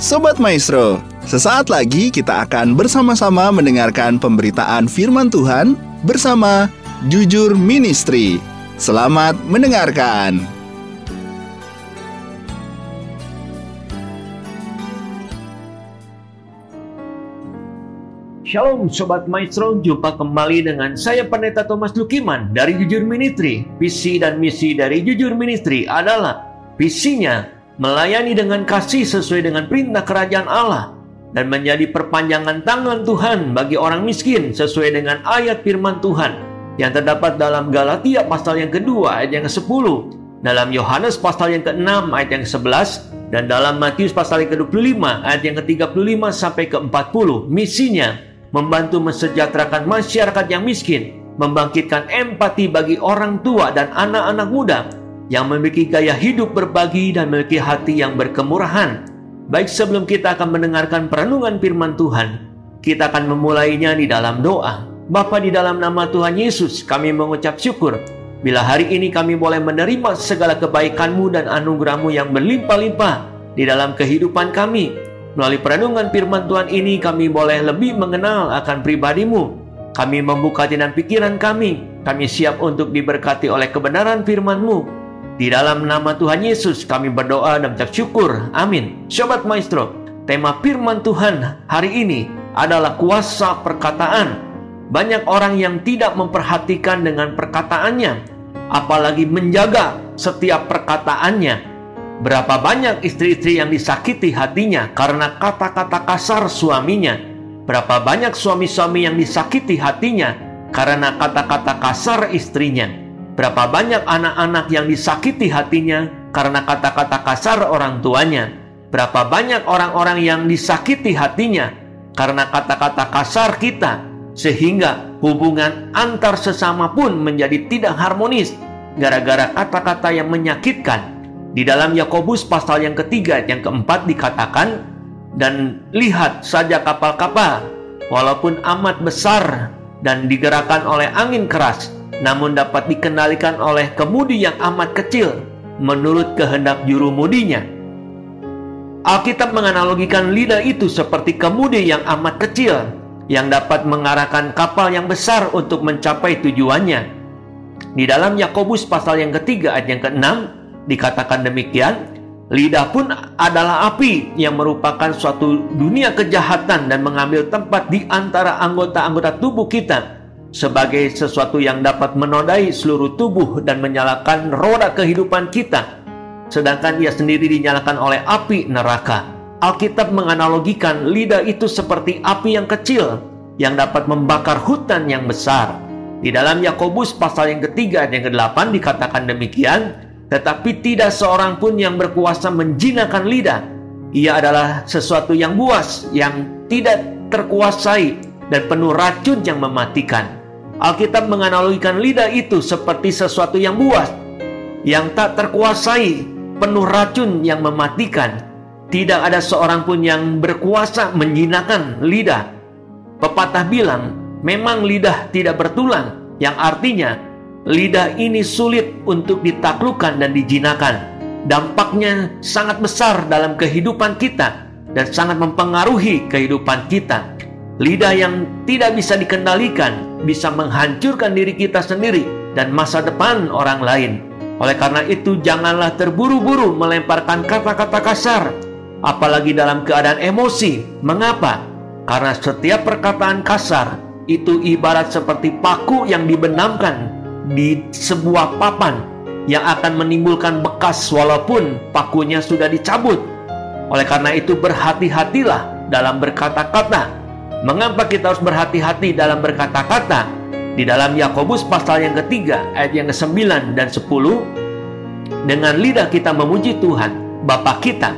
Sobat Maestro, sesaat lagi kita akan bersama-sama mendengarkan pemberitaan firman Tuhan bersama Jujur Ministry. Selamat mendengarkan. Shalom Sobat Maestro, jumpa kembali dengan saya Pendeta Thomas Lukiman dari Jujur Ministry. Visi dan misi dari Jujur Ministry adalah visinya melayani dengan kasih sesuai dengan perintah kerajaan Allah, dan menjadi perpanjangan tangan Tuhan bagi orang miskin sesuai dengan ayat firman Tuhan yang terdapat dalam Galatia pasal yang kedua ayat yang ke-10, dalam Yohanes pasal yang ke-6 ayat yang ke-11, dan dalam Matius pasal yang ke-25 ayat yang ke-35 sampai ke-40. Misinya membantu mensejahterakan masyarakat yang miskin, membangkitkan empati bagi orang tua dan anak-anak muda, yang memiliki gaya hidup berbagi dan memiliki hati yang berkemurahan. Baik sebelum kita akan mendengarkan perenungan firman Tuhan, kita akan memulainya di dalam doa. Bapa di dalam nama Tuhan Yesus, kami mengucap syukur bila hari ini kami boleh menerima segala kebaikan-Mu dan anugerah-Mu yang berlimpah-limpah di dalam kehidupan kami. Melalui perenungan firman Tuhan ini kami boleh lebih mengenal akan pribadi-Mu. Kami membuka dan pikiran kami. Kami siap untuk diberkati oleh kebenaran firman-Mu di dalam nama Tuhan Yesus kami berdoa dan mengucap syukur. Amin. Sobat Maestro, tema firman Tuhan hari ini adalah kuasa perkataan. Banyak orang yang tidak memperhatikan dengan perkataannya, apalagi menjaga setiap perkataannya. Berapa banyak istri-istri yang disakiti hatinya karena kata-kata kasar suaminya. Berapa banyak suami-suami yang disakiti hatinya karena kata-kata kasar istrinya. Berapa banyak anak-anak yang disakiti hatinya karena kata-kata kasar orang tuanya. Berapa banyak orang-orang yang disakiti hatinya karena kata-kata kasar kita, sehingga hubungan antar sesama pun menjadi tidak harmonis gara-gara kata-kata yang menyakitkan. Di dalam Yakobus pasal yang ketiga yang keempat dikatakan, dan lihat saja kapal-kapal, walaupun amat besar dan digerakkan oleh angin keras, namun dapat dikendalikan oleh kemudi yang amat kecil menurut kehendak juru mudinya. Alkitab menganalogikan lidah itu seperti kemudi yang amat kecil yang dapat mengarahkan kapal yang besar untuk mencapai tujuannya. Di dalam Yakobus pasal yang ketiga ayat yang keenam dikatakan demikian, lidah pun adalah api yang merupakan suatu dunia kejahatan dan mengambil tempat di antara anggota-anggota tubuh kita sebagai sesuatu yang dapat menodai seluruh tubuh dan menyalakan roda kehidupan kita, sedangkan ia sendiri dinyalakan oleh api neraka. Alkitab menganalogikan lidah itu seperti api yang kecil yang dapat membakar hutan yang besar. Di dalam Yakobus pasal yang ketiga dan yang kedelapan dikatakan demikian, tetapi tidak seorang pun yang berkuasa menjinakkan lidah. Ia adalah sesuatu yang buas, yang tidak terkuasai dan penuh racun yang mematikan. Alkitab menganalogikan lidah itu seperti sesuatu yang buas, yang tak terkuasai, penuh racun yang mematikan. Tidak ada seorang pun yang berkuasa menjinakkan lidah. Pepatah bilang, memang lidah tidak bertulang, yang artinya lidah ini sulit untuk ditaklukkan dan dijinakan. Dampaknya sangat besar dalam kehidupan kita dan sangat mempengaruhi kehidupan kita. Lidah yang tidak bisa dikendalikan bisa menghancurkan diri kita sendiri dan masa depan orang lain. Oleh karena itu, janganlah terburu-buru melemparkan kata-kata kasar, apalagi dalam keadaan emosi. Mengapa? Karena setiap perkataan kasar itu ibarat seperti paku yang dibenamkan di sebuah papan yang akan menimbulkan bekas walaupun pakunya sudah dicabut. Oleh karena itu, berhati-hatilah dalam berkata-kata Mengapa kita harus berhati-hati dalam berkata-kata? Di dalam Yakobus pasal yang ketiga ayat yang ke-9 dan 10 dengan lidah kita memuji Tuhan Bapa kita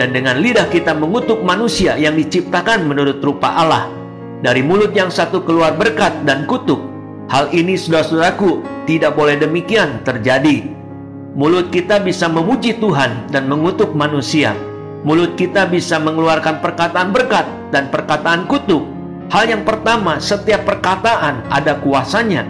dan dengan lidah kita mengutuk manusia yang diciptakan menurut rupa Allah. Dari mulut yang satu keluar berkat dan kutuk. Hal ini saudara-saudaraku tidak boleh demikian terjadi. Mulut kita bisa memuji Tuhan dan mengutuk manusia Mulut kita bisa mengeluarkan perkataan berkat dan perkataan kutuk. Hal yang pertama, setiap perkataan ada kuasanya.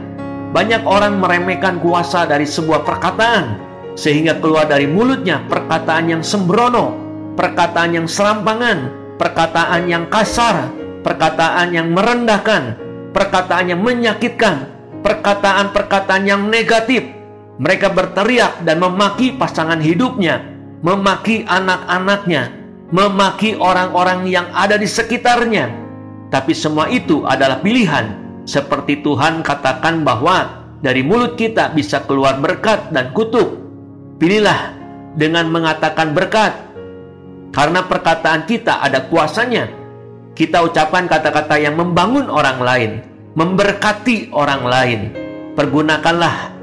Banyak orang meremehkan kuasa dari sebuah perkataan, sehingga keluar dari mulutnya perkataan yang sembrono, perkataan yang serampangan, perkataan yang kasar, perkataan yang merendahkan, perkataan yang menyakitkan, perkataan-perkataan yang negatif. Mereka berteriak dan memaki pasangan hidupnya, memaki anak-anaknya, memaki orang-orang yang ada di sekitarnya. Tapi semua itu adalah pilihan. Seperti Tuhan katakan bahwa dari mulut kita bisa keluar berkat dan kutuk. Pilihlah dengan mengatakan berkat. Karena perkataan kita ada kuasanya. Kita ucapkan kata-kata yang membangun orang lain, memberkati orang lain. Pergunakanlah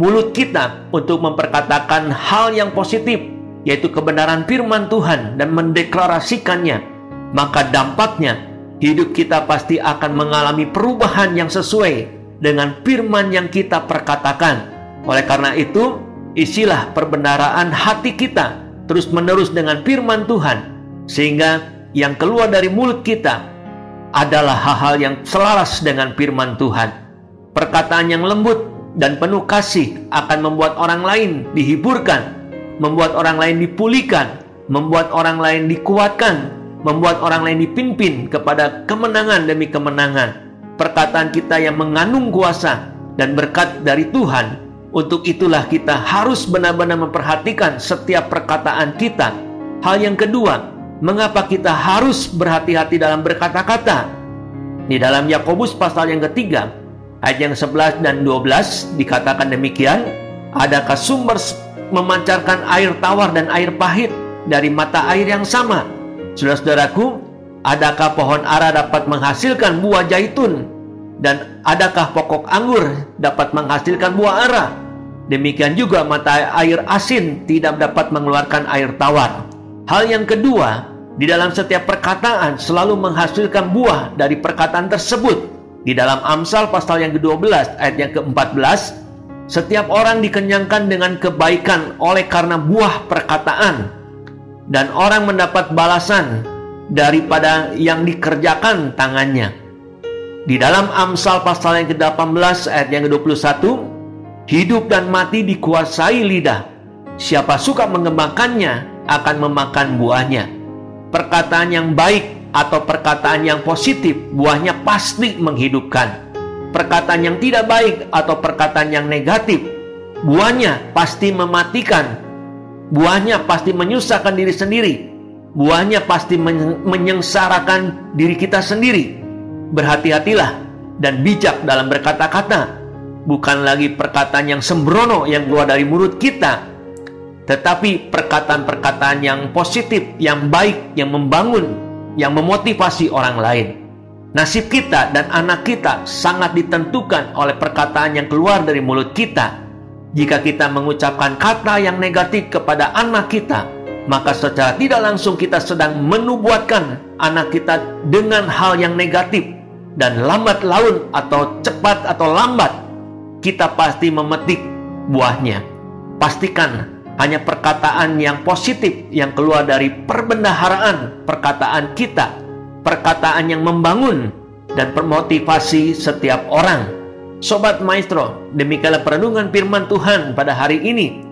mulut kita untuk memperkatakan hal yang positif, yaitu kebenaran firman Tuhan dan mendeklarasikannya. Maka dampaknya hidup kita pasti akan mengalami perubahan yang sesuai dengan firman yang kita perkatakan. Oleh karena itu, isilah perbendaraan hati kita terus-menerus dengan firman Tuhan, sehingga yang keluar dari mulut kita adalah hal-hal yang selaras dengan firman Tuhan. Perkataan yang lembut dan penuh kasih akan membuat orang lain dihiburkan, membuat orang lain dipulihkan, membuat orang lain dikuatkan, membuat orang lain dipimpin kepada kemenangan demi kemenangan. Perkataan kita yang mengandung kuasa dan berkat dari Tuhan untuk itulah kita harus benar-benar memperhatikan setiap perkataan kita. Hal yang kedua, mengapa kita harus berhati-hati dalam berkata-kata? Di dalam Yakobus pasal yang ketiga, ayat yang 11 dan 12 dikatakan demikian, adakah sumber memancarkan air tawar dan air pahit dari mata air yang sama? Saudara-saudaraku, adakah pohon ara dapat menghasilkan buah zaitun dan adakah pokok anggur dapat menghasilkan buah ara? Demikian juga mata air asin tidak dapat mengeluarkan air tawar. Hal yang kedua, di dalam setiap perkataan selalu menghasilkan buah dari perkataan tersebut. Di dalam Amsal pasal yang ke-12 ayat yang ke-14, setiap orang dikenyangkan dengan kebaikan oleh karena buah perkataan dan orang mendapat balasan daripada yang dikerjakan tangannya. Di dalam Amsal pasal yang ke-18 ayat yang ke-21, Hidup dan mati dikuasai lidah. Siapa suka mengembangkannya akan memakan buahnya. Perkataan yang baik atau perkataan yang positif, buahnya pasti menghidupkan. Perkataan yang tidak baik atau perkataan yang negatif, buahnya pasti mematikan. Buahnya pasti menyusahkan diri sendiri. Buahnya pasti menyengsarakan diri kita sendiri. Berhati-hatilah dan bijak dalam berkata-kata bukan lagi perkataan yang sembrono yang keluar dari mulut kita, tetapi perkataan-perkataan yang positif, yang baik, yang membangun, yang memotivasi orang lain. Nasib kita dan anak kita sangat ditentukan oleh perkataan yang keluar dari mulut kita. Jika kita mengucapkan kata yang negatif kepada anak kita, maka secara tidak langsung kita sedang menubuatkan anak kita dengan hal yang negatif dan lambat laun atau cepat atau lambat kita pasti memetik buahnya. Pastikan hanya perkataan yang positif yang keluar dari perbendaharaan perkataan kita, perkataan yang membangun dan permotivasi setiap orang. Sobat Maestro, demikianlah perenungan firman Tuhan pada hari ini.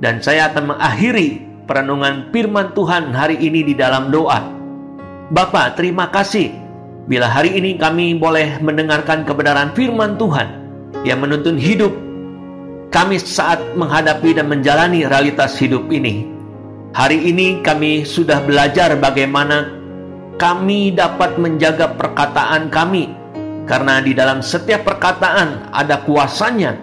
Dan saya akan mengakhiri perenungan firman Tuhan hari ini di dalam doa. Bapak, terima kasih bila hari ini kami boleh mendengarkan kebenaran firman Tuhan yang menuntun hidup kami saat menghadapi dan menjalani realitas hidup ini. Hari ini kami sudah belajar bagaimana kami dapat menjaga perkataan kami karena di dalam setiap perkataan ada kuasanya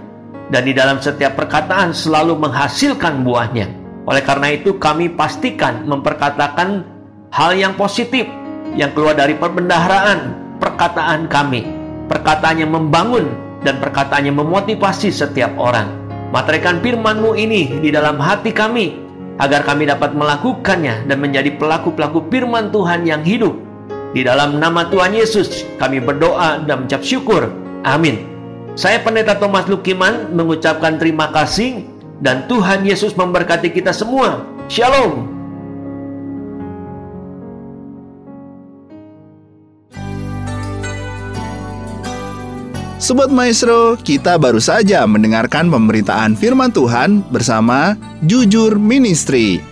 dan di dalam setiap perkataan selalu menghasilkan buahnya. Oleh karena itu kami pastikan memperkatakan hal yang positif yang keluar dari perbendaharaan perkataan kami. Perkataan yang membangun dan perkataannya memotivasi setiap orang. Materaikan firman-Mu ini di dalam hati kami, agar kami dapat melakukannya dan menjadi pelaku-pelaku firman Tuhan yang hidup. Di dalam nama Tuhan Yesus, kami berdoa dan mengucap syukur. Amin. Saya Pendeta Thomas Lukiman mengucapkan terima kasih dan Tuhan Yesus memberkati kita semua. Shalom. Sobat Maestro, kita baru saja mendengarkan pemberitaan firman Tuhan bersama Jujur Ministry.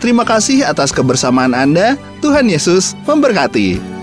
Terima kasih atas kebersamaan Anda. Tuhan Yesus memberkati.